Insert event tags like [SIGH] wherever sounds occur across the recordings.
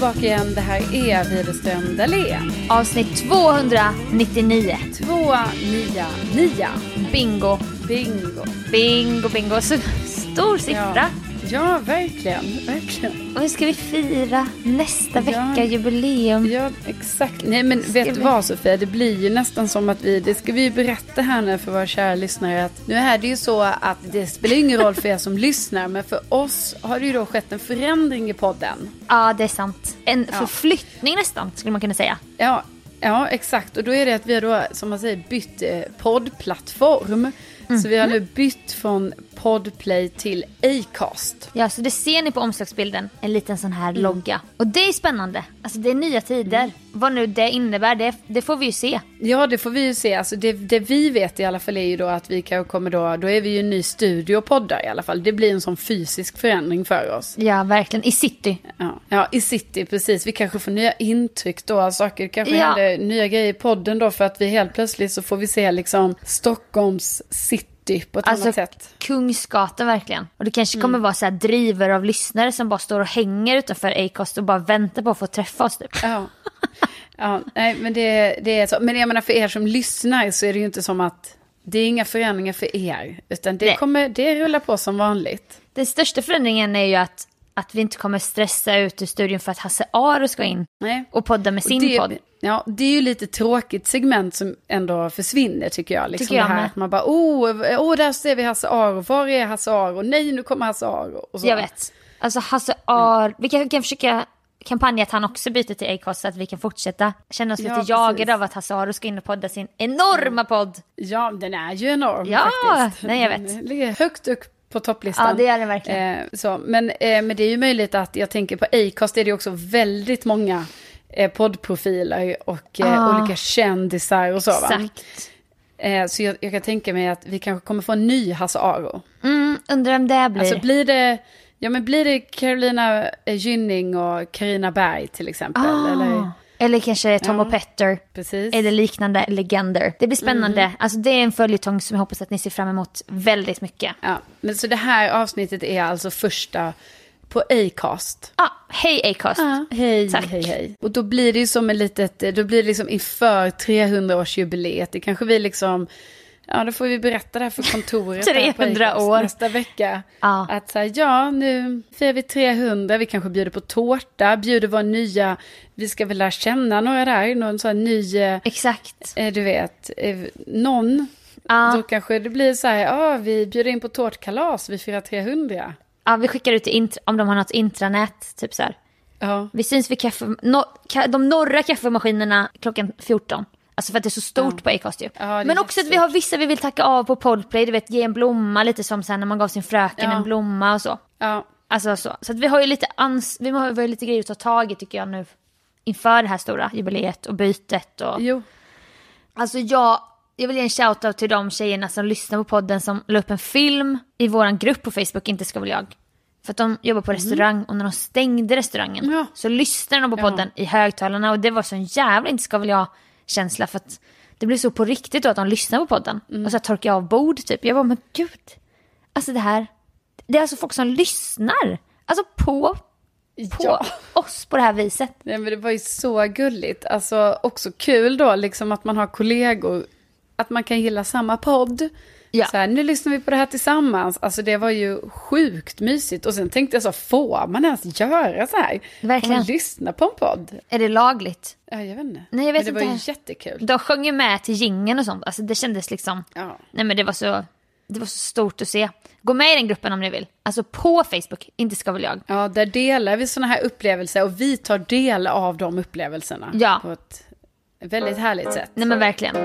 Tillbaka igen. Det här är Widerström Dahlén. Avsnitt 299. 299. Bingo. Bingo. Bingo, bingo. Så stor siffra. Ja. Ja, verkligen. Verkligen. Och hur ska vi fira nästa Ja. vecka, jubileum? Ja, exakt. Nej, men Ska vet du vi- vad Sofia? Det blir ju nästan som att vi, det ska vi ju berätta här nu för våra kära lyssnare. Att nu är det ju så att det spelar ingen roll för er som lyssnar, men för oss har det ju då skett en förändring i podden. Ja, det är sant. En Ja. förflyttning nästan, skulle man kunna säga. Ja, ja, exakt. Och då är det att vi har då, som man säger, bytt eh, poddplattform. Så vi har nu bytt från Podplay till Acast. Ja, så det ser ni på omslagsbilden, en liten sån här Mm. logga. Och det är spännande. Alltså det är nya tider. Vad nu det innebär, det, det får vi ju se. Ja, det får vi ju se. Alltså det, det vi vet i alla fall är ju då att vi kanske kommer då, då är vi ju en ny studio och poddar i alla fall. Det blir en sån fysisk förändring för oss. Ja, verkligen. I city. Ja, ja i city, precis. Vi kanske får nya intryck då, saker. Kanske Ja. händer nya grejer i podden då för att vi helt plötsligt så får vi se liksom Stockholms city på ett Alltså annat sätt. Kungsgatan verkligen. Och det kanske Mm. kommer vara så här driver av lyssnare som bara står och hänger utanför Acast och bara väntar på att få träffa oss typ. Ja. ja, nej men det, det är så. Men jag menar för er som lyssnar så är det ju inte som att det är inga förändringar för er. Utan det Nej. kommer, det rullar på som vanligt. Den största förändringen är ju att, att vi inte kommer stressa ut ur studion för att Hasse Aro ska in Nej. och podda med sin det, podd. Ja, det är ju lite tråkigt segment som ändå försvinner tycker jag. Liksom Tycker jag det här med. att man bara, oh, oh, där ser vi Hasse Aro, var är Hasse Aro? Nej, nu kommer Hasse Aro. Och så. Jag vet. Alltså Hasse Aro, vi kan, kan försöka kampanja att han också byter till Acast så att vi kan fortsätta känna oss Ja, lite jagade precis. av att Hasse Aro ska in och podda sin enorma podd. Ja, den är ju enorm Ja, faktiskt. nej, jag vet. Den ligger högt upp på topplistan. Ja, det är den verkligen. Eh, så, men, eh, men det är ju möjligt att, jag tänker på Acast är det också väldigt många eh, poddprofiler och eh, Ah. olika kändisar och så va? Exakt. Eh, så jag, jag kan tänka mig att vi kanske kommer få en ny Hasse Aro. Mm, undrar vem det blir. Alltså blir det, ja men blir det Carolina eh, Gynning och Karina Berg till exempel? Ah. Eller, Eller kanske Tom Ja. och Petter. precis. Eller liknande legender. Det blir spännande. Mm. Alltså det är en följetong som jag hoppas att ni ser fram emot väldigt mycket. Ja, men så det här avsnittet är alltså första på Acast. Ah, hej Acast. hej, Tack. hej, hej. Och då blir det ju som en litet, då blir det liksom inför 300-årsjubileet. Det kanske vi liksom, Ja, då får vi berätta det här för kontoret. här på [LAUGHS] 300 Acast år. Nästa vecka. Ja. Att så här, ja, nu firar vi 300, vi kanske bjuder på tårta, bjuder våra nya, vi ska väl lära känna några där, någon sån ny, eh, Exakt. eh, du vet, eh, någon. Ja. Då kanske det blir så här, ja, vi bjuder in på tårtkalas, vi firar 300. Ja, vi skickar ut int- om de har något intranät, typ så här. Ja, Vi syns vid kaffe, no, ka, de norra kaffemaskinerna klockan 14. Alltså för att det är så stort Ja. på Acast ju. Ja, Men också att vi har vissa vi vill tacka av på Podplay, du vet ge en blomma lite som sen när man gav sin fröken Ja. en blomma och så. ja, Alltså så. Så att vi har ju lite ans vi har vi har lite grejer att ta tag i tycker jag nu. Inför det här stora jubileet och bytet och... jo, Alltså jag, jag vill ge en shoutout till de tjejerna som lyssnar på podden som la upp en film i våran grupp på Facebook, Inte ska väl jag. För att de jobbar på restaurang och när de stängde restaurangen Mm. Ja. så lyssnade de på Ja. podden i högtalarna och det var så en jävla Inte ska väl jag känsla för att det blev så på riktigt då att de lyssnade på podden. Mm. Och så här torkade jag av bord typ. Jag bara men gud. Alltså det här. Det är alltså folk som lyssnar. Alltså på, på Ja. oss på det här viset. Nej, men det var ju så gulligt. Alltså också kul då, liksom att man har kollegor, att man kan gilla samma podd. Ja. Så här, nu lyssnar vi på det här tillsammans. Alltså det var ju sjukt mysigt. Och sen tänkte jag så, får man ens göra så här? Verkligen. Får man lyssna på en podd? Är det lagligt? Ja, jag vet inte. Nej, jag vet men det var inte. ju jättekul. De sjöng ju med till gingen och sånt. Alltså det kändes liksom... Ja. Nej men det var så... Det var så stort att se. Gå med i den gruppen om ni vill. Alltså på Facebook, inte ska väl jag. Ja, där delar vi sådana här upplevelser och vi tar del av de upplevelserna. Ja. På ett väldigt härligt sätt. Nej men verkligen.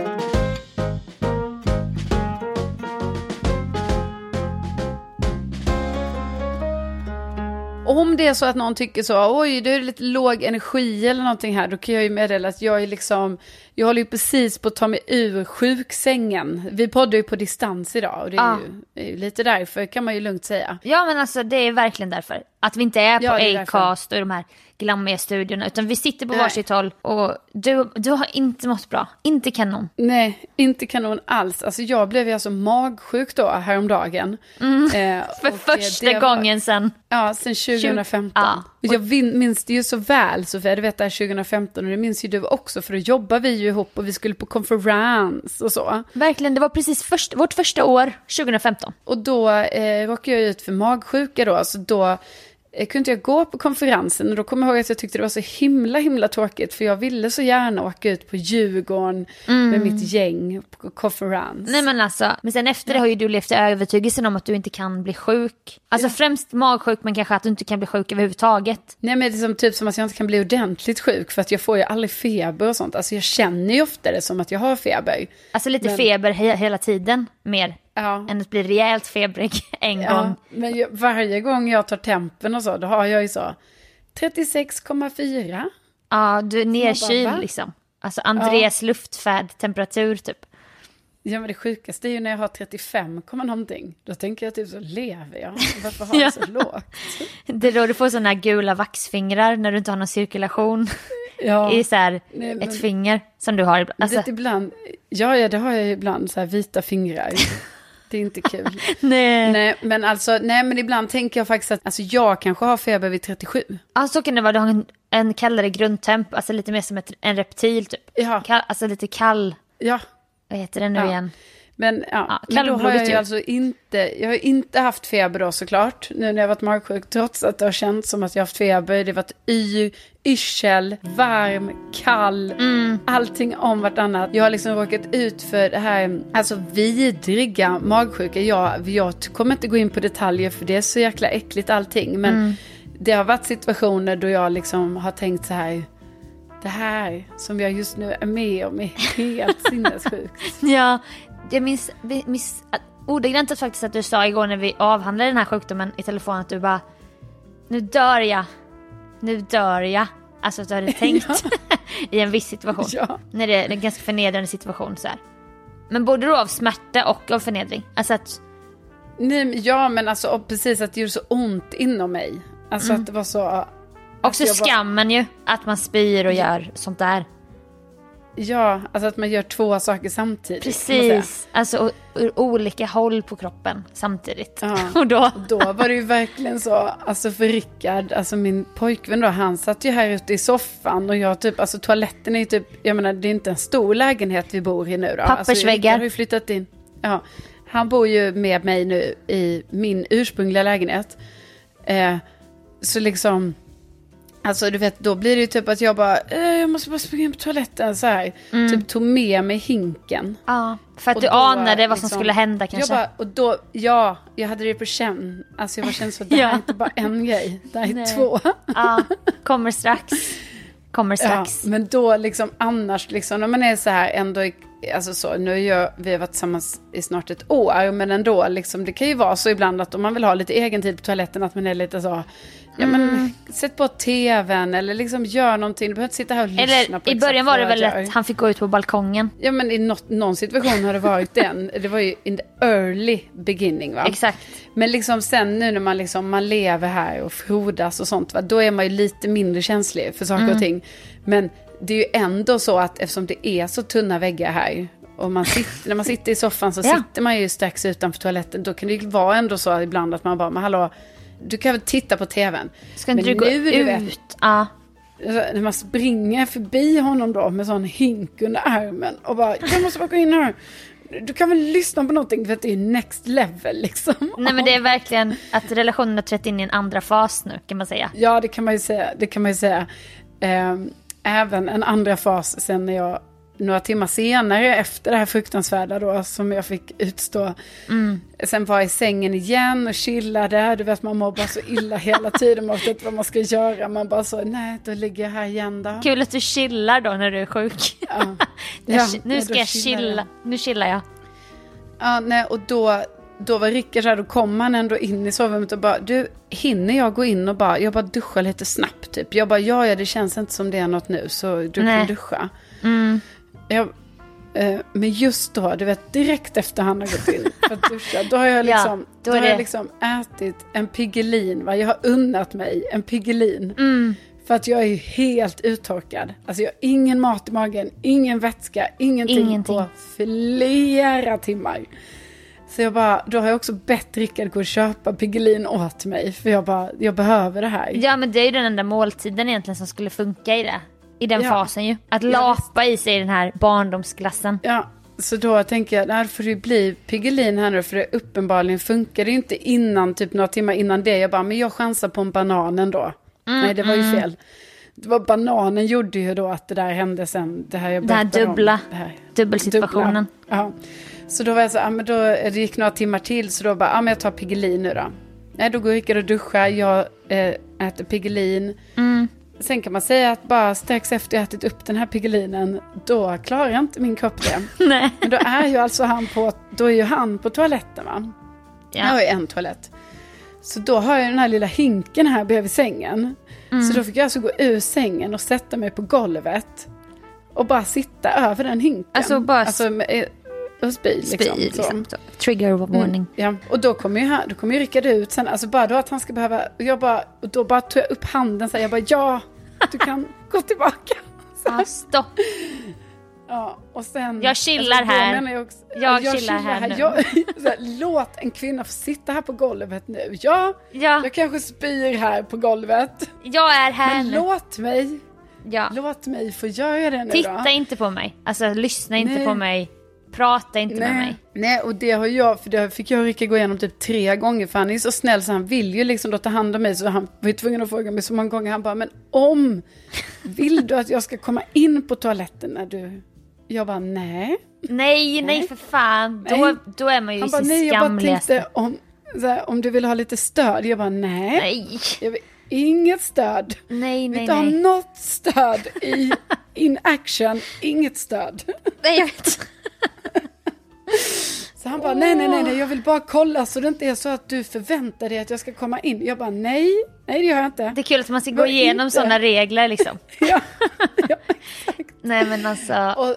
Om det är så att någon tycker så, oj, det är lite låg energi eller någonting här, då kan jag ju meddela att jag är liksom, jag håller ju precis på att ta mig ur sjuksängen. Vi poddar ju på distans idag och det är, Ja. ju, det är ju lite därför kan man ju lugnt säga. Ja men alltså det är verkligen därför. Att vi inte är på Ja. Acast och de här glammiga studiorna. Utan vi sitter på Nej. varsitt håll och du, du har inte mått bra. Inte kanon. Nej, inte kanon alls. Alltså jag blev ju alltså magsjuk då häromdagen. Eh, [LAUGHS] För eh, första var- gången sen. Ja, sen 2015. Ja. Och jag minns det ju så väl, Sofia, du vet det här 2015, och det minns ju du också, för då jobbade vi ju ihop och vi skulle på konferens och så. Verkligen, det var precis först, vårt första år 2015. Och då eh, råkade jag ut för magsjuka då, så då eh, kunde jag gå på konferensen och då kommer jag ihåg att jag tyckte det var så himla himla tråkigt för jag ville så gärna åka ut på Djurgården med mitt gäng på konferens. Nej men alltså, men sen efter det har ju du levt i övertygelsen om att du inte kan bli sjuk. Alltså främst magsjuk men kanske att du inte kan bli sjuk överhuvudtaget. Nej men det är som, typ som att jag inte kan bli ordentligt sjuk för att jag får ju aldrig feber och sånt. Alltså jag känner ju ofta det som att jag har feber. Alltså lite Men- feber he- hela tiden mer Ja. än att bli rejält febrig [LAUGHS] en Ja, gång. men jag, varje gång jag tar tempen och så, då har jag ju så 36,4. Ja, du är nerkyld va? liksom. Alltså Andreas luftfärd-temperatur typ. Ja men det sjukaste är ju när jag har 35, komma någonting. Då tänker jag typ så, lever jag? Varför har [LAUGHS] Ja. jag så lågt? Det är då du får sådana här gula vaxfingrar när du inte har någon cirkulation Ja, [LAUGHS] i så här Nej, men- ett finger som du har ibland. Alltså, ibland, ja, ja det har jag ibland, så här vita fingrar. Det är inte kul. [LAUGHS] nej. nej, men alltså, nej men ibland tänker jag faktiskt att alltså, jag kanske har feber vid 37. Ja, så kan det vara. Du har en, en kallare grundtemp, alltså lite mer som ett, en reptil typ. Ja. Kall, alltså lite kall, Ja, vad heter det nu Ja. igen? Men, ja, Ja, men då har jag ju alltså inte, jag har inte haft feber då såklart, nu när jag varit magsjuk, trots att det har känts som att jag har haft feber. Det har varit yr, yrsel, varm, kall, Mm. allting om vartannat. Jag har liksom råkat ut för det här, alltså vidriga magsjuka. Jag, jag kommer inte gå in på detaljer för det är så jäkla äckligt allting, men Mm. det har varit situationer då jag liksom har tänkt så här, det här som jag just nu är med om är helt sinnessjukt. [LAUGHS] Ja, jag minns, minns ordagrant faktiskt att du sa igår när vi avhandlade den här sjukdomen i telefon att du bara Nu dör jag. Nu dör jag. Alltså att du hade [LAUGHS] tänkt [LAUGHS] i en viss situation. Ja. När det är en ganska förnedrande situation så här. Men både då av smärta och av förnedring. Alltså att, Nej, ja, men alltså precis att det gjorde så ont inom mig. Alltså att det var så... också jag bara- skammen ju. Att man spyr och gör sånt där. Ja, alltså att man gör två saker samtidigt. Precis. Alltså ur olika håll på kroppen samtidigt. Ja. [LAUGHS] Och då... Då var det ju verkligen så, alltså för Rickard, alltså min pojkvän då, han satt ju här ute i soffan och jag typ, alltså toaletten är ju typ, jag menar det är inte en stor lägenhet vi bor i nu då. Pappersväggar. Alltså, Rickard har ju flyttat in. Ja, han bor ju med mig nu i min ursprungliga lägenhet. Eh, så liksom, alltså du vet, då blir det ju typ att jag bara, eh, jag måste bara springa in på toaletten så här. Typ tog med mig hinken. Ja, för att Och du anade vad som liksom, skulle hända kanske. Jag bara, och då, ja, jag hade det på känn. Alltså jag var känns så att det här [LAUGHS] Ja. är inte bara en grej, det här är Nej. två. Ja, kommer strax. Kommer Ja, strax. men då liksom annars, liksom, när man är så här ändå, i- alltså så, nu gör, vi har varit tillsammans i snart ett år, men ändå, liksom, det kan ju vara så ibland att om man vill ha lite egen tid på toaletten, att man är lite så, ja Mm. men sätt på tvn eller liksom gör någonting, du behöver inte sitta här och lyssna Eller på i början var det väl att han fick gå ut på balkongen. Ja men i något, någon situation har det varit [LAUGHS] den, det var ju in the early beginning va. Exakt. Men liksom sen nu när man, liksom, man lever här och frodas och sånt, va, då är man ju lite mindre känslig för saker Mm. och ting. Men det är ju ändå så att eftersom det är så tunna väggar här, och man sitter, [LAUGHS] när man sitter i soffan så Ja. sitter man ju strax utanför toaletten, då kan det ju vara ändå så ibland att man bara, men hallå, du kan väl titta på tvn. Ska inte men du gå nu, du vet, ut? Alltså, när man springer förbi honom då med sån hink under armen och bara, jag måste bara gå in här. Du kan väl lyssna på någonting för att det är next level liksom. Nej men det är verkligen att relationen har trätt in i en andra fas nu kan man säga. Ja, det kan man ju säga. Det kan man ju säga. Ehm, även en andra fas sen när jag, några timmar senare efter det här fruktansvärda då som jag fick utstå. Sen var jag i sängen igen och chillade. Du vet man mår bara så illa hela tiden. Man vet inte vad man ska göra. Man bara så, nej då ligger jag här igen då. Kul att du chillar då när du är sjuk. Ja. [LAUGHS] Ja, nu ska jag. chilla. Nu chillar jag. Ja, nej, och då, då var Rickard så här, då kom han ändå in i sovrummet och bara, du, hinner jag gå in och bara, jag bara duschar lite snabbt typ. Jag bara, ja, ja, det känns inte som det är något nu, så du Nej. kan duscha. Mm. Jag, eh, men just då, du vet, direkt efter han har gått in för att duscha, då har jag [LAUGHS] Ja, liksom, då då är har jag liksom ätit en Piggelin, va? jag har unnat mig en Piggelin. Mm. För att jag är helt uttorkad. Alltså jag har ingen mat i magen, ingen vätska, ingenting, Ingenting. på flera timmar. Så jag bara, då har jag också bett Rickard gå och köpa Piggelin åt mig. För jag bara, jag behöver det här. Ja men det är ju den enda måltiden egentligen som skulle funka i det. I den Ja. fasen ju. Att lapa i sig den här barndomsglassen. Ja, så då tänker jag, då får det bli Piggelin här nu. För det uppenbarligen funkar det ju inte innan, typ några timmar innan det. Jag bara, men jag chansar på en banan ändå. Nej, det var ju fel. Det var bananen gjorde ju då att det där hände sen. Det här jag Det här berättade om. dubbla. Det här. Dubbelsituationen. Dubbla. Ja. Så då var jag så, ja, men då, det gick några timmar till så då bara, ja men jag tar Piggelin nu då. Nej, då går Rickard och duschar, jag eh, äter Piggelin. Mm. Sen kan man säga att bara strax efter jag ätit upp den här Piggelinen, då klarar inte min kropp det. [LAUGHS] Nej. Men då är ju alltså han på, då är ju han på toaletten va? Jag har Ja. ju en toalett. Så då har jag den här lilla hinken här bredvid sängen. Mm. Så då fick jag alltså gå ur sängen och sätta mig på golvet. Och bara sitta över den hinken. Alltså bara Alltså med, eh, spy liksom. Spy liksom. Trigger warning. Ja, och då kommer ju, då kommer ju Rickard ut sen, alltså bara då att han ska behöva, och jag bara, och då bara tog jag upp handen så här, jag bara ja, du kan [LAUGHS] gå tillbaka. Så här. Ja, stopp. Ja, och sen, Jag chillar då här. Jag, också, Jag chillar här nu. Jag, [LAUGHS] här, låt en kvinna få sitta här på golvet nu. Ja, Ja, jag kanske spyr här på golvet. jag är här Men nu. låt mig, Ja. låt mig få göra det nu Titta då. inte på mig. Alltså lyssna inte Nej. på mig. Prata inte med mig. Nej, nej, och det har jag, för det fick jag och Rickard gå igenom typ tre gånger, för han är så snäll så han vill ju liksom då ta hand om mig, så han var ju tvungen att fråga mig så många gånger, han bara, men om, vill du att jag ska komma in på toaletten när du, jag bara, nej. Nej, nej, Nej. för fan. Då, Nej. då är man ju Han bara, nej, jag bara tänkte om, här, om du vill ha lite stöd, jag bara, nej. Nej, Jag vill inget stöd. nej, vill nej. inte ha Nej. något stöd i in action, inget stöd. nej jag vet. Så han bara, nej, nej, nej, nej, jag vill bara kolla så det inte är så att du förväntar dig att jag ska komma in. Jag bara, nej, nej det gör jag inte. Det är kul att man ska gå igenom sådana regler liksom. [LAUGHS] Ja. ja. [LAUGHS] Nej men alltså. Och,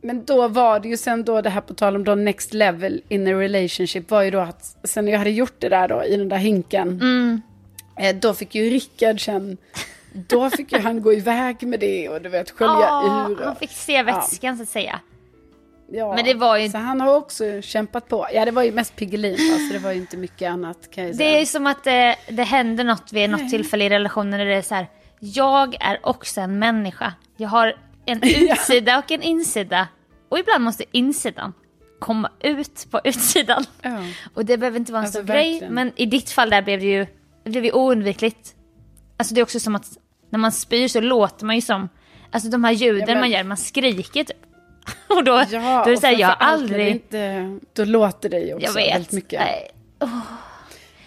men då var det ju sen då det här på tal om då next level in a relationship var ju då att sen när jag hade gjort det där då i den där hinken. Mm. Eh, då fick ju Rickard sen, då fick ju han gå iväg med det och du vet skölja Ja, ur. han Och, fick se vätskan så att säga. Ja. men det var ju- Så han har också kämpat på. Ja det var ju mest Piggelin va, så det var ju inte mycket annat kan jag Det säga. är som att det, det händer något vid något tillfälle i relationen där det är så här. Jag är också en människa. Jag har en [LAUGHS] utsida och en insida. Och ibland måste insidan komma ut på utsidan. Ja. Och det behöver inte vara en Alltså, stor grej, verkligen. men i ditt fall där blev det ju, det blev ju oundvikligt. Alltså det är också som att när man spyr så låter man ju som, alltså de här ljuden Ja, men- man gör, man skriker typ. [LAUGHS] Och då, Ja, då är det och såhär, jag har aldrig, Inte, då låter det ju också jag vet, väldigt mycket. nej.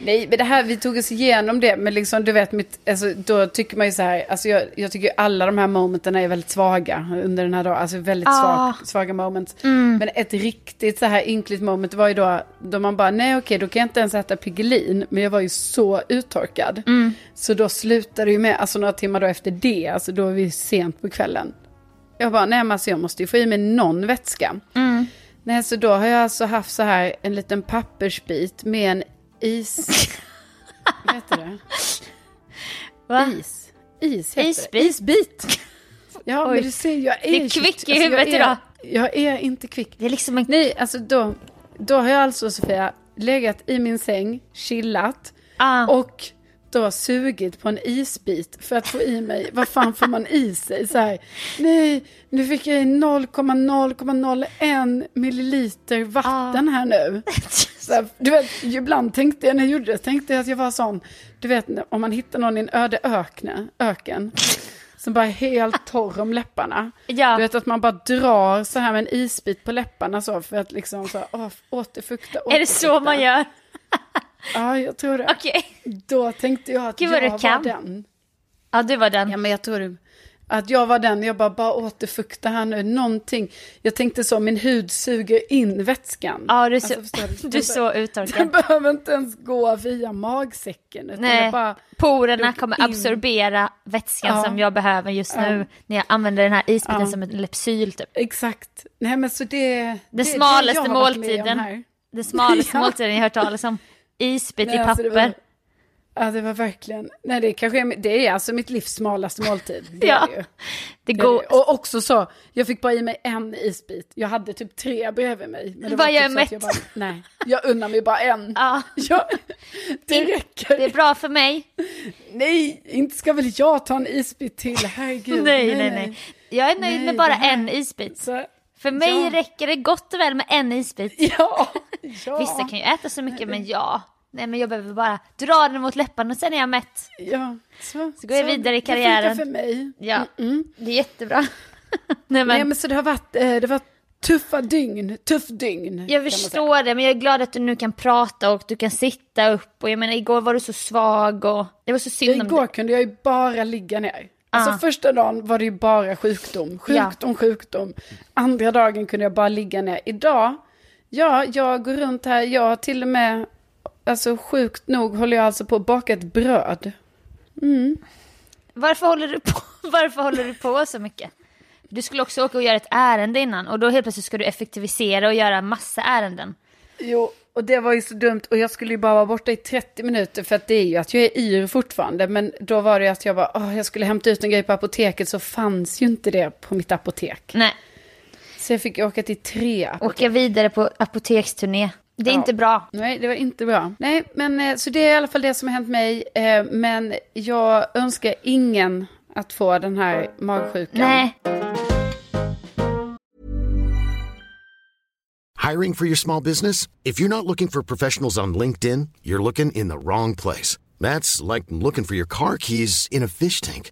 Nej, men det här, vi tog oss igenom det, men liksom du vet, mitt, alltså, då tycker man ju så här, alltså jag, jag tycker alla de här momenten är väldigt svaga under den här dagen, alltså väldigt Ah. svag, svaga moments. Mm. Men ett riktigt så här ynkligt moment var ju då, då man bara, nej okej, då kan jag inte ens äta Piggelin, men jag var ju så uttorkad. Mm. Så då slutade det ju med, alltså några timmar då efter det, alltså då var vi sent på kvällen. Jag bara, nej men alltså jag måste ju få i mig någon vätska. Mm. Nej, så då har jag alltså haft så här en liten pappersbit med en is... [LAUGHS] Vad heter det? Va? Is. Is heter Isbit? det. Isbit. Ja, Oj. men du ser, jag är... Det är kvick i alltså, huvudet jag är, idag. Jag är inte kvick. Det är liksom en... Nej, alltså då, då har jag alltså, Sofia, legat i min säng, chillat Ah. och då sugit på en isbit för att få i mig, vad fan får man i sig? Så här, nej, nu fick jag i 0,0,01 milliliter vatten här nu. [LAUGHS] Här, du vet, ibland tänkte jag när jag gjorde det, tänkte jag att jag var sån, du vet om man hittar någon i en öde ökne, öken, som bara är helt torr om läpparna. Ja. Du vet att man bara drar så här med en isbit på läpparna så för att liksom så, åh, återfukta, Är det så återfukta. man gör? Ja, jag tror det. Okej. Då tänkte jag att Gud, jag var den. Ja, du var den. Ja, men jag tror att jag var den. Jag bara, bara återfukta här nu. Någonting. Jag tänkte så, min hud suger in vätskan. Ja, du är så, Alltså, du [LAUGHS] är så Den uttorkad. behöver inte ens gå via magsäcken. Nej, det bara, porerna kommer in. absorbera vätskan Ja. som jag behöver just Ja. nu när jag använder den här isbiten Ja. som en lepsyl typ. exakt. Nej, men så det... det- det smalaste måltiden. Den smalaste [LAUGHS] måltiden jag hört talas om. Isbit Nej, i alltså, papper. det var- Ja, det var verkligen... Nej, det kanske är, det är alltså mitt livs smalaste måltid. Det [LAUGHS] Ja. är det ju. Det går... det. Och också så, jag fick bara i mig en isbit. Jag hade typ tre bredvid mig. Men det var jag typ att jag mätt. bara, nej, jag unnar mig bara en. Ja, [LAUGHS] Ja, det räcker. det är bra för mig. Nej, inte ska väl jag ta en isbit till, herregud. [LAUGHS] Nej, nej, nej. Jag är nöjd Nej, med bara en isbit. Så, För mig Ja. räcker det gott och väl med en isbit. ja, ja. Vissa kan ju äta så mycket, men ja. Nej, men jag behöver bara dra den mot läpparna och sen är jag mätt. Ja, så, Så går jag vidare i Det karriären. funkar för mig. Ja, Mm. det är jättebra. [LAUGHS] Nej, men, Nej, men så det har varit, eh, det var tuffa dygn, tuff dygn. jag förstår det, men jag är glad att du nu kan prata och du kan sitta upp. Och jag menar, igår var du så svag och det var så synd Ja, igår dig. kunde jag ju bara ligga ner. Alltså Ah. första dagen var det ju bara sjukdom, sjukdom, sjukdom. Andra dagen kunde jag bara ligga ner. Idag, ja, jag går runt här, jag har till och med, alltså sjukt nog håller jag alltså på att baka ett bröd. Varför håller, du på? [LAUGHS] Varför håller du på så mycket? Du skulle också åka och göra ett ärende innan och då helt plötsligt ska du effektivisera och göra massa ärenden. Jo, och det var ju så dumt och jag skulle ju bara vara borta i 30 minuter för att det är ju att jag är yr fortfarande. Men då var det ju att jag bara, åh, jag skulle hämta ut en grej på apoteket så fanns ju inte det på mitt apotek. Nej, Så jag fick åka till tre apotek. åka vidare på apoteksturné. Det är Ja. inte bra. Nej, det var inte bra. Nej, men eh, så det är i alla fall det som har hänt mig. Eh, men jag önskar ingen att få den här magsjukan. Nej. Hiring for your small business? If you're not looking for professionals on LinkedIn, you're looking in the wrong place. That's like looking for your car keys in a fish tank.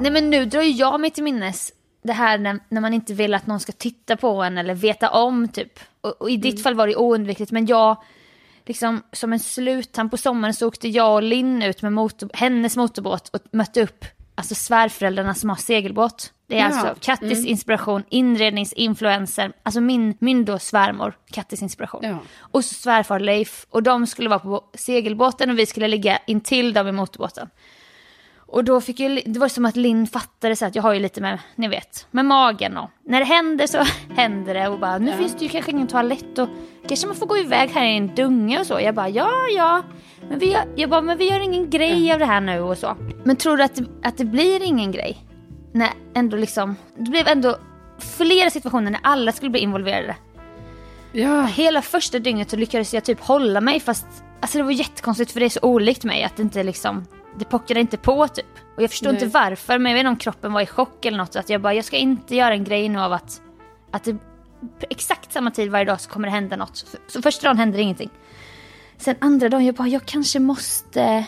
Nej men nu drar ju jag mig till minnes det här när, när man inte vill att någon ska titta på en eller veta om typ. Och, och i ditt fall var det oundvikligt men jag, liksom som en sluttamp på sommaren så åkte jag och Linn ut med motor, hennes motorbåt och mötte upp alltså svärföräldrarna som har segelbåt. Det är Ja, alltså Kattis mm. inspiration, inredningsinfluencer, alltså min, min då svärmor, Kattis inspiration. Ja. Och så svärfar Leif och de skulle vara på segelbåten och vi skulle ligga intill dem i motorbåten. Och då fick ju, det var som att Linn fattade så att jag har ju lite med, ni vet, med magen och när det händer så [LAUGHS] händer det och bara nu finns det ju kanske ingen toalett och kanske man får gå iväg här i en dunge och så. Jag bara ja, ja, men vi, gör, jag bara, men vi gör ingen grej av det här nu och så. Men tror du att det, att det blir ingen grej? När ändå liksom, det blev ändå flera situationer när alla skulle bli involverade. Ja. Hela första dygnet så lyckades jag typ hålla mig fast alltså det var jättekonstigt för det är så olikt mig att det inte liksom det pockade inte på typ. Och jag förstår Nej. inte varför men jag vet inte om kroppen var i chock eller något. Att jag bara, jag ska inte göra en grej nu av att, att det exakt samma tid varje dag så kommer det hända något. Så, så första dagen händer ingenting. Sen andra dagen jag bara, jag kanske måste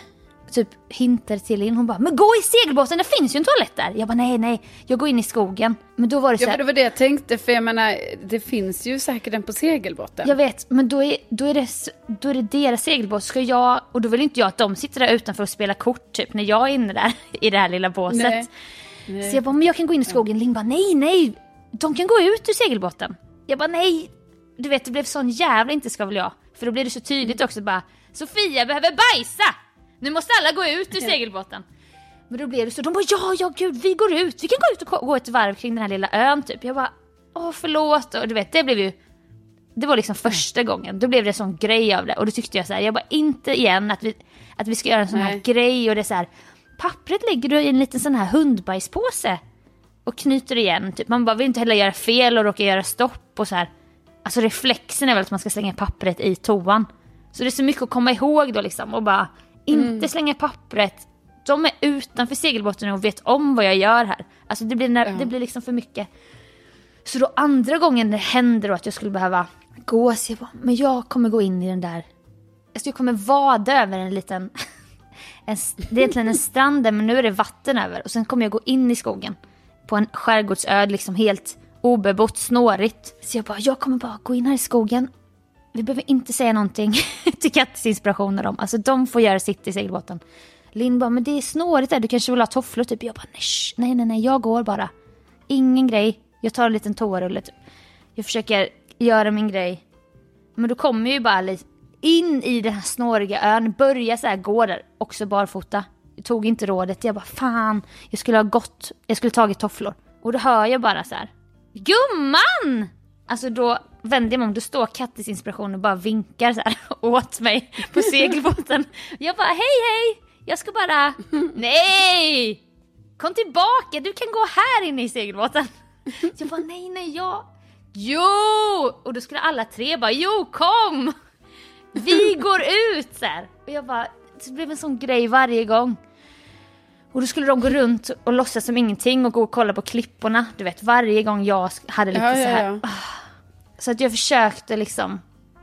typ hintar till in. Hon bara, men gå i segelbåten, det finns ju en toalett där. Jag bara, nej nej, jag går in i skogen. Men då var det så Ja, här, för det var det jag tänkte, för jag menar, det finns ju säkert en på segelbåten. Jag vet, men då är, då är, det, då är det deras segelbåt. Ska jag, och då vill inte jag att de sitter där utanför och spelar kort typ när jag är inne där [LAUGHS] i det här lilla båset. Nej. Nej. Så jag bara, men jag kan gå in i skogen. Linn bara, nej nej, de kan gå ut ur segelbåten. Jag bara, nej. Du vet, det blev sån jävla inte ska väl jag. För då blev det så tydligt också bara, Sofia behöver bajsa! Nu måste alla gå ut ur segelbåten. Men då blev det så, de bara ja, ja gud, vi går ut, vi kan gå ut och gå ett varv kring den här lilla ön typ. Jag bara, åh förlåt, och du vet, det blev ju det var liksom första gången, då blev det en sån grej av det. Och då tyckte jag så här, jag bara inte igen att vi, att vi ska göra en sån här Nej. grej och det är så här, pappret lägger du i en liten sån här hundbajspåse och knyter igen. Typ. Man bara vill inte heller göra fel och råka göra stopp och så här. Alltså reflexen är väl att man ska slänga pappret i toan. Så det är så mycket att komma ihåg då liksom och bara inte slänga pappret. De är utanför segelbåten och vet om vad jag gör här. Alltså det blir, när, det blir liksom för mycket. Så då andra gången det hände då att jag skulle behöva gå, så jag bara, men jag kommer gå in i den där, alltså jag kommer vada över en liten, [LAUGHS] en, det är egentligen en strand där, men nu är det vatten över och sen kommer jag gå in i skogen på en skärgårdsö, liksom helt obebott, snårigt. Så jag bara, jag kommer bara gå in här i skogen. Vi behöver inte säga någonting [LAUGHS] till Kattis inspirationer om, alltså de får göra sitt i segelbåten. Linn bara, men det är snårigt där, du kanske vill ha tofflor typ. Jag bara, nej, nej, nej, nej, jag går bara. Ingen grej, jag tar en liten toarulle typ. Jag försöker göra min grej. Men då kommer jag ju bara lite in i den här snåriga ön, börja så här gå där, också barfota. Jag tog inte rådet, jag bara fan, jag skulle ha gått, jag skulle tagit tofflor. Och då hör jag bara så här, gumman! Alltså då vänder jag mig om, då står Kattis inspiration och bara vinkar så här [LAUGHS] åt mig på segelbåten. Jag bara hej hej, jag ska bara, [LAUGHS] nej! Kom tillbaka, du kan gå här inne i segelbåten. Jag bara nej nej jag, jo! Och då skulle alla tre bara jo kom! Vi [LAUGHS] går ut så här. Och jag bara, det blev en sån grej varje gång. Och då skulle de gå runt och låtsas som ingenting och gå och kolla på klipporna. Du vet varje gång jag hade lite Ja, så ja, här. ja. ah. Så att jag försökte liksom,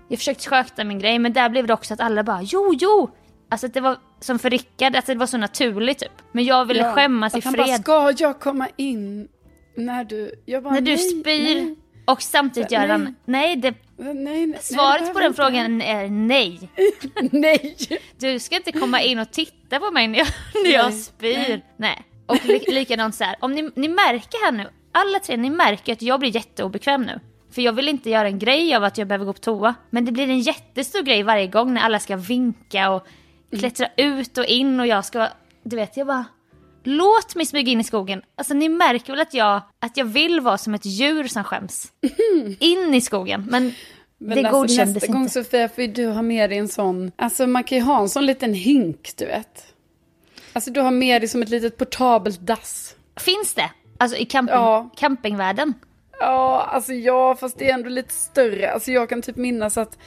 jag försökte sköta min grej men där blev det också att alla bara jo jo. Alltså att det var som för Rickard, att det var så naturligt typ. Men jag ville Ja, skämmas i att han bara, fred. ska jag komma in när du... Jag bara, När du nej, spyr nej, och samtidigt gör han, nej det, nej, nej, svaret på den behöver frågan är nej. inte. [LAUGHS] nej! Du ska inte komma in och titta på mig när jag, [LAUGHS] när jag spyr. Nej. nej. Och li, likadant så här, om ni, ni märker här nu alla tre, ni märker att jag blir jätteobekväm nu. För jag vill inte göra en grej av att jag behöver gå på toa. Men det blir en jättestor grej varje gång när alla ska vinka och klättra ut och in och jag ska, du vet, jag bara Låt mig smyga in i skogen. Alltså ni märker väl att jag, att jag vill vara som ett djur som skäms. [LAUGHS] In i skogen. Men, Men det alltså, godkändes nästa inte. gång Sofia får du ha med dig en sån, alltså man kan ju ha en sån liten hink du vet. Alltså du har med dig som ett litet portabelt dass. Finns det? Alltså i camping, Ja. campingvärlden? Ja, alltså ja, fast det är ändå lite större. Alltså jag kan typ minnas att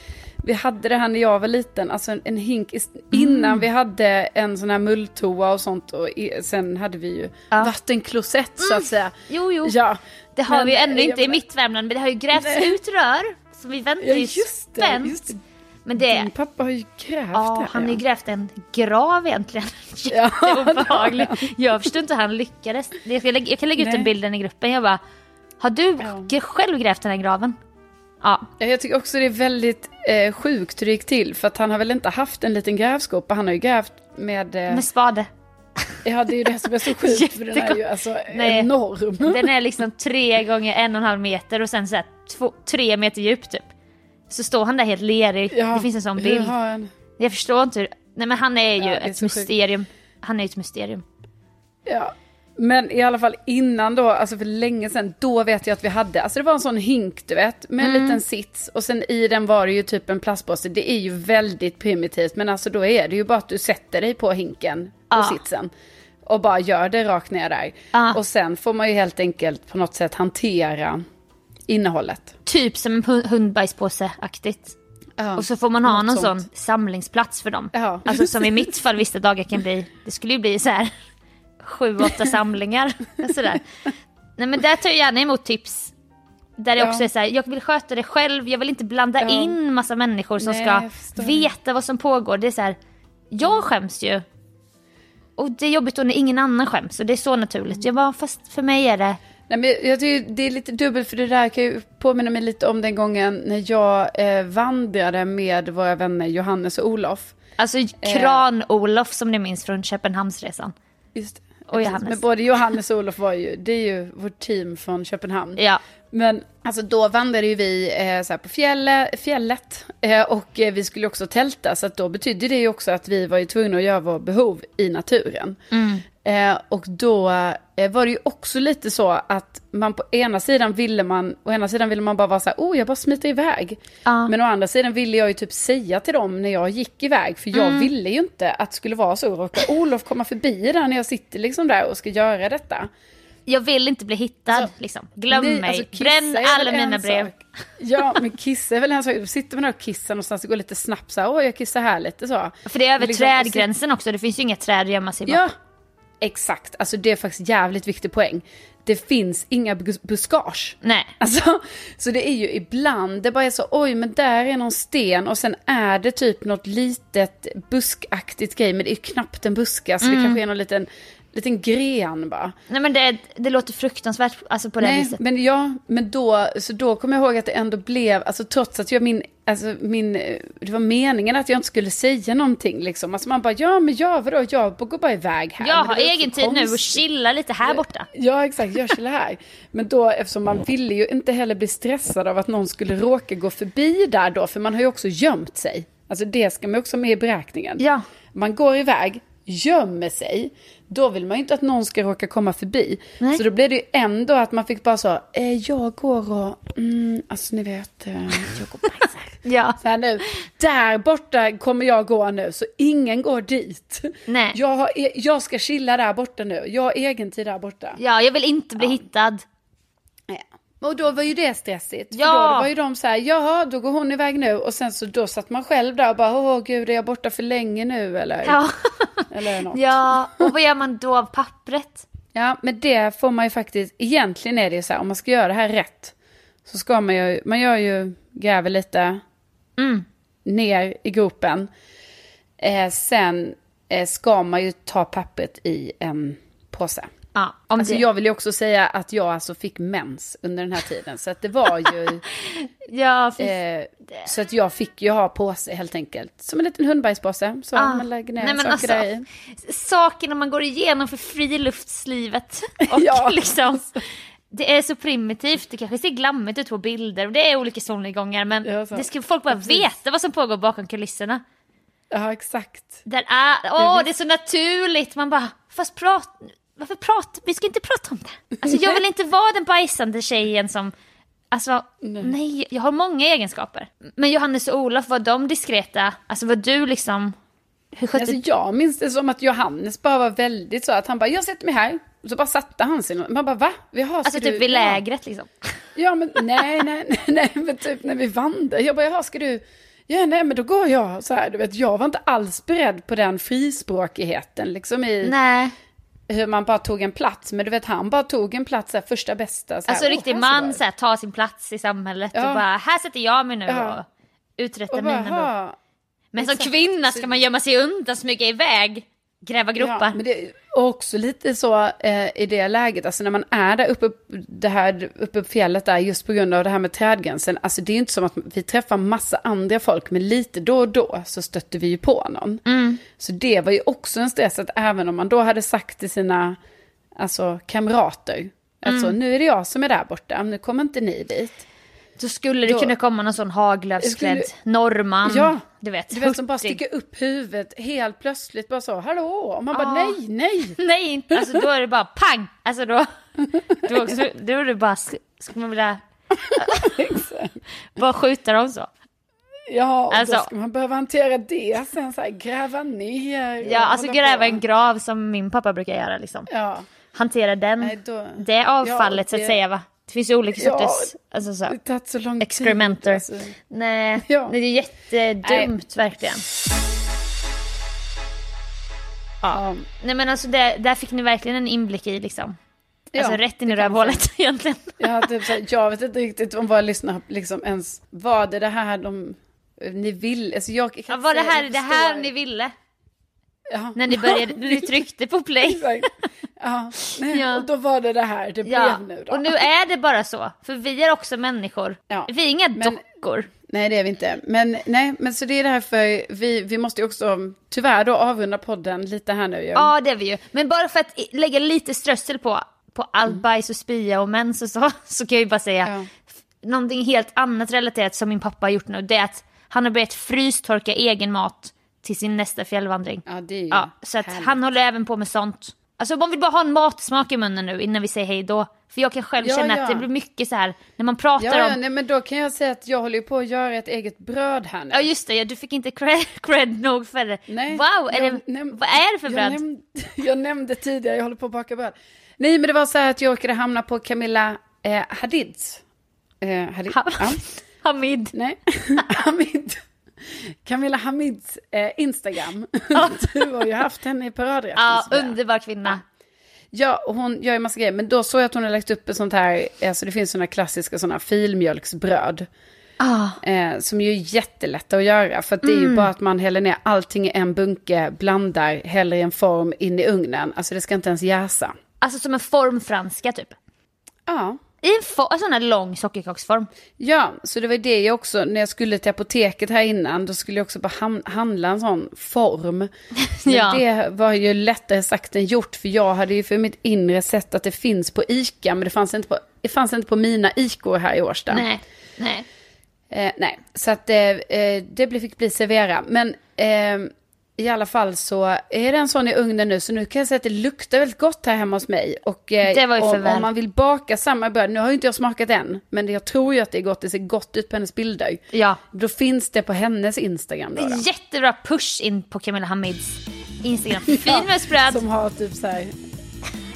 vi hade det här när jag var liten, alltså en, en hink ist- innan Mm. vi hade en sån här mulltoa och sånt och i, sen hade vi ju vattenklosett så att säga. Jo, jo. Ja. Det har Men, vi ju ännu inte i mitt Värmland, men det har ju grävts Nej. ut rör. Så vi väntar Ja, ju spänt. Men det, Din pappa har ju grävt ja, det. han har ju ja. grävt en grav egentligen. Ja, [LAUGHS] Jätteobehaglig. Jag förstår inte hur han lyckades. Jag kan lägga, jag kan lägga ut den bilden i gruppen. Jag bara, har du g- själv grävt den här graven? Ja. Ja, Jag tycker också det är väldigt eh, sjukt hur det gick till. För att han har väl inte haft en liten grävskopa. Han har ju grävt med... Eh, Med spade. ja, det är ju det som är så [LAUGHS] sjukt. för den är ju alltså Nej. enorm. [LAUGHS] Den är liksom tre gånger en och en halv meter och sen så här två, tre meter djup typ. Så står han där helt lerig. Ja, det finns en sån bild. han- Jag förstår inte hur... Nej men han är ju Ja, är ett mysterium. Han är ju ett mysterium. Ja. Men i alla fall innan då, alltså för länge sedan, då vet jag att vi hade, alltså det var en sån hink du vet, med en Mm. liten sits och sen i den var det ju typ en plastpåse. Det är ju väldigt primitivt men alltså då är det ju bara att du sätter dig på hinken, på Ja. sitsen. Och bara gör det rakt ner där. Ja. Och sen får man ju helt enkelt på något sätt hantera innehållet. Typ som en hu- hundbajspåse-aktigt. Ja, Och så får man ha någon sånt. sån samlingsplats för dem. Ja. Alltså som i mitt fall vissa dagar kan bli, det skulle ju bli så här sju, åtta samlingar. [LAUGHS] Sådär. Nej men där tar jag gärna emot tips. Där det Ja. också är så här, jag vill sköta det själv, jag vill inte blanda Ja. in massa människor som Nej, ska veta vad som pågår. Det är så här, jag skäms ju. Och det är jobbigt då när ingen annan skäms och det är så naturligt. Jag bara, fast för mig är det, Nej, men jag tycker det är lite dubbelt för det där kan ju påminna mig lite om den gången när jag eh, vandrade med våra vänner Johannes och Olof. alltså Eh. kran-Olof som ni minns från Köpenhamnsresan. Just. Och Johannes. Men både Johannes och Olof var ju, det är ju vårt team från Köpenhamn. Ja. Men alltså då vandrade ju vi eh, så på fjälle, fjället eh, och eh, vi skulle också tälta så att då betydde det ju också att vi var ju tvungna att göra vår behov i naturen. Eh, och då eh, var det ju också lite så att man på ena sidan ville man, å ena sidan ville man bara vara så här, oh jag bara smiter iväg. Ja. Men å andra sidan ville jag ju typ säga till dem när jag gick iväg, för jag Mm. ville ju inte att det skulle vara så. Råkar Olof komma förbi där när jag sitter liksom där och ska göra detta. Jag vill inte bli hittad liksom. Glöm Nej, mig. alltså, Bränn alla mina brev. sak. Ja, men kissa är väl en sak. Då sitter där och kissar någonstans, det går lite snabbt så här, åh jag kissar här lite så. För det är över liksom- trädgränsen också, det finns ju inga träd att gömma sig bakom. Ja, exakt. Alltså det är faktiskt jävligt viktig poäng. Det finns inga bus- buskage. Nej. Alltså, [LAUGHS] så det är ju ibland, det bara är så, oj men där är någon sten och sen är det typ något litet buskaktigt grej, men det är knappt en buske, så det Mm. kanske är någon liten, liten gren bara. Nej men det, det låter fruktansvärt alltså på det Nej, viset. men ja, men då, så då kommer jag ihåg att det ändå blev, alltså trots att jag min, alltså min, det var meningen att jag inte skulle säga någonting liksom. Alltså man bara, ja men ja vadå, jag går bara iväg här. Jag har egen tid nu och konstigt. chilla lite här borta. Ja exakt, jag chillar här. Men då eftersom man ville ju inte heller bli stressad av att någon skulle råka gå förbi där då, för man har ju också gömt sig. Alltså det ska man också med i beräkningen. Ja. Man går iväg, gömmer sig, då vill man ju inte att någon ska råka komma förbi. Nej. Så då blev det ju ändå att man fick bara så, eh, jag går och, mm, alltså ni vet, eh, jag går och bajsar. [LAUGHS] Ja. Så här nu, där borta kommer jag gå nu, så ingen går dit. Nej. Jag, har, e- jag ska chilla där borta nu, jag har egen tid där borta. Ja, jag vill inte bli hittad. Och då var ju det stressigt. Ja. För då, då var ju de så här, jaha, då går hon iväg nu. Och sen så då satt man själv där och bara, åh gud, är jag borta för länge nu eller? Ja. [LAUGHS] Eller något. ja, och vad gör man då av pappret? Ja, men det får man ju faktiskt, egentligen är det ju så här, om man ska göra det här rätt. Så ska man ju, man gör ju, gräver lite Mm. ner i gropen. Eh, sen eh, ska man ju ta pappret i en påse. Ja, om Alltså det. jag vill ju också säga att jag alltså fick mens under den här tiden. Så att det var ju... [LAUGHS] Ja, fy- Eh, så att jag fick ju ha påse helt enkelt. Som en liten hundbajspåse. Så Ah. man lägger ner Nej, men saker alltså, där i. Sakerna man går igenom för friluftslivet. [LAUGHS] Och Ja. liksom det är så primitivt, det kanske ser glammigt ut på bilder och det är olika solnedgångar men Ja, det ska folk bara Precis. veta vad som pågår bakom kulisserna. Ja, exakt. Där är, åh det är så naturligt, man bara, fast prat, varför prata, vi ska inte prata om det. Alltså jag vill inte vara den bajsande tjejen som, alltså nej. jag har många egenskaper. Men Johannes och Olof, var de diskreta? Alltså var du liksom, hur skötte Alltså, jag minns det som att Johannes bara var väldigt så att han bara, jag sätter mig här. Och så bara satte han sig. Man bara, va? Jaha, ska Alltså du... typ vid ja. lägret liksom. [LAUGHS] Ja, men nej, nej, nej, nej, men typ när vi vandrade. Jag bara, jaha, ska du... Ja, nej, men då går jag så här. Du vet, jag var inte alls beredd på den frispråkigheten liksom i Nej, hur man bara tog en plats. Men du vet, han bara tog en plats, här, första bästa. Så här, alltså "Åh, riktig man så här, tar sin plats i samhället Ja. och bara, här sätter jag mig nu Ja. och uträttar mina behov. "Ha." Men som exakt. kvinna ska man gömma sig undan, smyga iväg, gräva gropar. Ja, men det är också lite så eh, i det läget, alltså när man är där uppe, det här, uppe på fjället där just på grund av det här med trädgränsen, alltså det är inte som att vi träffar massa andra folk, men lite då och då så stötte vi ju på någon. Mm. Så det var ju också en stress att även om man då hade sagt till sina alltså, kamrater, alltså Mm. nu är det jag som är där borta, nu kommer inte ni dit. Då skulle det Då- kunna komma någon sån haglöfsklädd Skulle- norrman. Ja, du vet. Du vet som bara sticker upp huvudet helt plötsligt, bara så, hallå, och man bara Ja. nej, nej. [LAUGHS] Nej, inte- alltså då är det bara pang! Alltså då, då, [LAUGHS] också, då är det bara, ska man vilja [LAUGHS] bara skjuta dem så. Ja, och Alltså- då ska man behöva hantera det sen så här, gräva ner. Ja, alltså gräva på. en grav som min pappa brukar göra liksom. Ja, Hantera den, nej då. det avfallet Ja, så att det- säga va. Det finns ju olika Ja, sorters, alltså så. Det tagit så lång Experimenter. tid. Alltså. Nej, [LAUGHS] Ja. det är jättedumt verkligen. Ja. Nej men alltså det, där fick ni verkligen en inblick i liksom. Ja, alltså rätt in i rövhålet [LAUGHS] egentligen. Ja, typ så här, jag vet inte riktigt om våra lyssnare liksom ens, var det det här de, ni vill, alltså jag kan Ja, var det här det här ni ville? Ja. När ni började, [LAUGHS] när ni tryckte på play? Ja, Ja. och då var det det här det Ja, blev nu då. och nu är det bara så. För vi är också människor. Ja, Vi är inga men- dockor. Nej, det är vi inte. Men, nej, men så det är därför vi, vi måste ju också tyvärr då avrunda podden lite här nu ju. Ja, det är vi ju. Men bara för att lägga lite strössel på, på allt bajs och spya och mens och så, [LAUGHS] så kan jag ju bara säga Mm. Ja. någonting helt annat relaterat som min pappa har gjort nu. Det är att han har börjat frystorka egen mat till sin nästa fjällvandring. Ja, det är ju Ja, så att härligt. han håller även på med sånt. Alltså man vill bara ha en matsmak i munnen nu innan vi säger hej då. För jag kan själv Ja, känna ja. att det blir mycket så här när man pratar Ja, ja om... nej, men då kan jag säga att jag håller på att göra ett eget bröd här nu. Ja just det, ja, du fick inte cred, [LAUGHS] cred nog för det. Nej, wow, är jag det, näm- vad är det för jag bröd? Nämnde, [LAUGHS] jag nämnde tidigare, jag håller på att baka bröd. Nej, men det var så här att jag råkade hamna på Camilla eh, Hadids. Eh, Hadid, Ha- ja. [LAUGHS] Hamid. Nej, Hamid. Camilla Hamids eh, Instagram. [LAUGHS] du har ju haft henne i paradrätten. Ja, underbar kvinna. Ja, och hon gör ju massa grejer. Men då såg jag att hon har lagt upp ett sånt här, alltså det finns såna klassiska såna filmjölksbröd. Ah. Eh, som ju är jättelätta att göra. För att det är Mm. ju bara att man häller ner allting i en bunke, blandar, häller i en form in i ugnen. Alltså det ska inte ens jäsa. Alltså som en formfranska typ. Ja. I en, en sån här lång sockerkaksform. Ja, så det var det jag också, när jag skulle till apoteket här innan, då skulle jag också bara ham- handla en sån form. [LAUGHS] Ja. det var ju lättare sagt än gjort, för jag hade ju för mitt inre sett att det finns på ICA, men det fanns inte på, det fanns inte på mina ICor här i Årsta. Nej, nej. Eh, nej, så att eh, eh, det fick bli servera. Men eh, i alla fall så är det en sån i ugnen nu, så nu kan jag säga att det luktar väldigt gott här hemma hos mig. Och eh, om, om man vill baka samma bröd, nu har ju inte jag smakat än, men jag tror ju att det är gott, det ser gott ut på hennes bilder. Ja. Då finns det på hennes Instagram då. då. Jättebra push in på Camilla Hamids Instagram. [LAUGHS] Filmösbröd. Som har typ så här,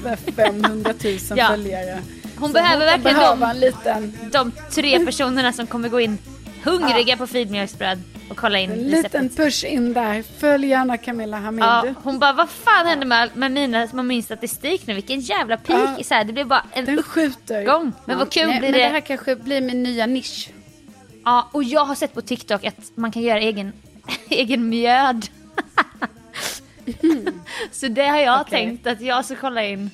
så här 500 000 Ja. följare. Hon Så behöver kan verkligen de- en liten, De tre personerna som kommer gå in hungriga på filmjölksbröd och kolla in en liten push in där. Följ gärna Camilla Hamid. Ja, hon bara, vad fan hände med, med, mina, med min statistik nu? Vilken jävla peak. Ja. Så här, det blev bara en Den skjuter. uppgång. Men vad kul nej, blir men det. det här kanske blir min nya nisch. Ja, och jag har sett på TikTok att man kan göra egen, [LAUGHS] egen mjöd. [LAUGHS] så det har jag Okej. tänkt att jag ska kolla in.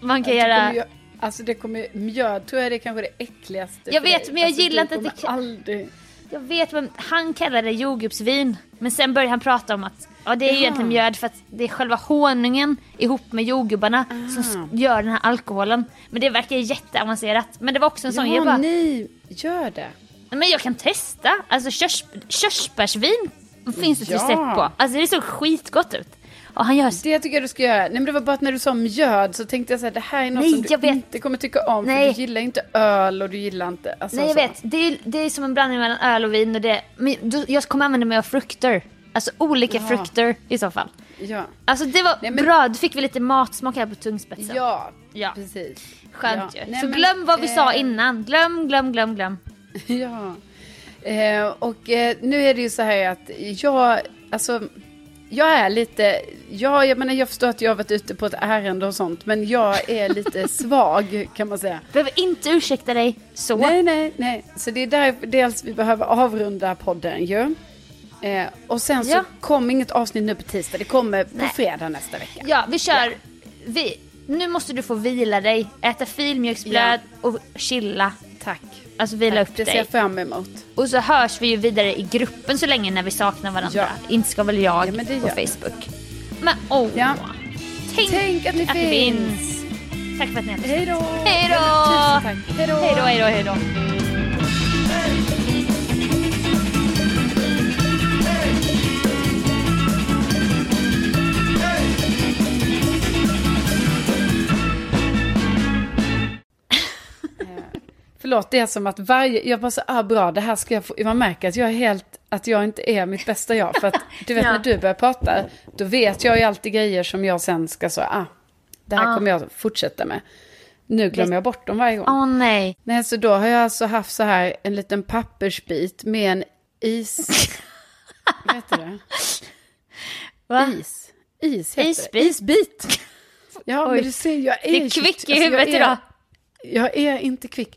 Man kan göra... Alltså det kommer, mjöd tror jag det är kanske det äckligaste Jag vet, men jag alltså, gillar inte att det- aldrig... Jag vet, men han kallar det jordgubbsvin. Men sen började han prata om att ja, det är ju egentligen mjöd för att det är själva honungen ihop med jordgubbarna som s- gör den här alkoholen. Men det verkar jätteavancerat. Men det var också en sån, Ja, jag bara, ni gör det. men jag kan testa. Alltså körs, körsbärsvin finns det ett Ja. recept på. Alltså det såg skitgott ut. Och han gör Det tycker jag du ska göra. Nej men det var bara att när du sa mjöd så tänkte jag så här, det här är något Nej, som du vet. inte kommer tycka om. Nej. För du gillar inte öl och du gillar inte... Alltså, Nej jag så. vet, det är, det är som en blandning mellan öl och vin och det, men jag kommer använda mig av frukter. Alltså olika Jaha. frukter i så fall. Ja. Alltså det var Nej, men- bra, då fick vi lite matsmak här på tungspetsen. Ja, Ja. precis. Skönt Ja. ju. Nej, Så men, glöm vad vi sa eh, innan. Glöm, glöm, glöm, glöm. [LAUGHS] Ja. Eh, och eh, nu är det ju så här att jag, alltså, jag är lite, ja, jag menar jag förstår att jag har varit ute på ett ärende och sånt, men jag är lite [LAUGHS] svag kan man säga. Behöver inte ursäkta dig så. Nej, nej, nej. Så det är där dels vi behöver avrunda podden ju. Eh, och sen så Ja. kommer inget avsnitt nu på tisdag, det kommer på Nej. fredag nästa vecka. Ja, vi kör. Vi, nu måste du få vila dig, äta filmjölksbröd och chilla. Tack. Alltså vila upp det ser dig. jag fram emot. Och så hörs vi ju vidare i gruppen så länge när vi saknar varandra. Ja. Inte ska väl jag Ja, men det på. Facebook. Men åh, Ja. tänk, Tänk att det finns. Tack för att ni har Hej då! Hej då! Tusen tack. Hej då! Hej då, hej då, hej då. Förlåt, det är som att varje, jag bara så, ah bra, det här ska jag få, man märker att jag är helt, att jag inte är mitt bästa jag. För att du vet [LAUGHS] Ja. när du börjar prata, då vet jag ju alltid grejer som jag sen ska så, ah, det här Ah. kommer jag fortsätta med. Nu glömmer jag bort dem varje gång. Åh nej. Nej, så då har jag alltså haft så här en liten pappersbit med en is... [LAUGHS] Vad heter det? Va? Is. Is heter Isbit? det. Isbit. Ja, Oj. men du ser, jag är... Det är kvick i alltså, huvudet är- idag. Jag är inte kvick.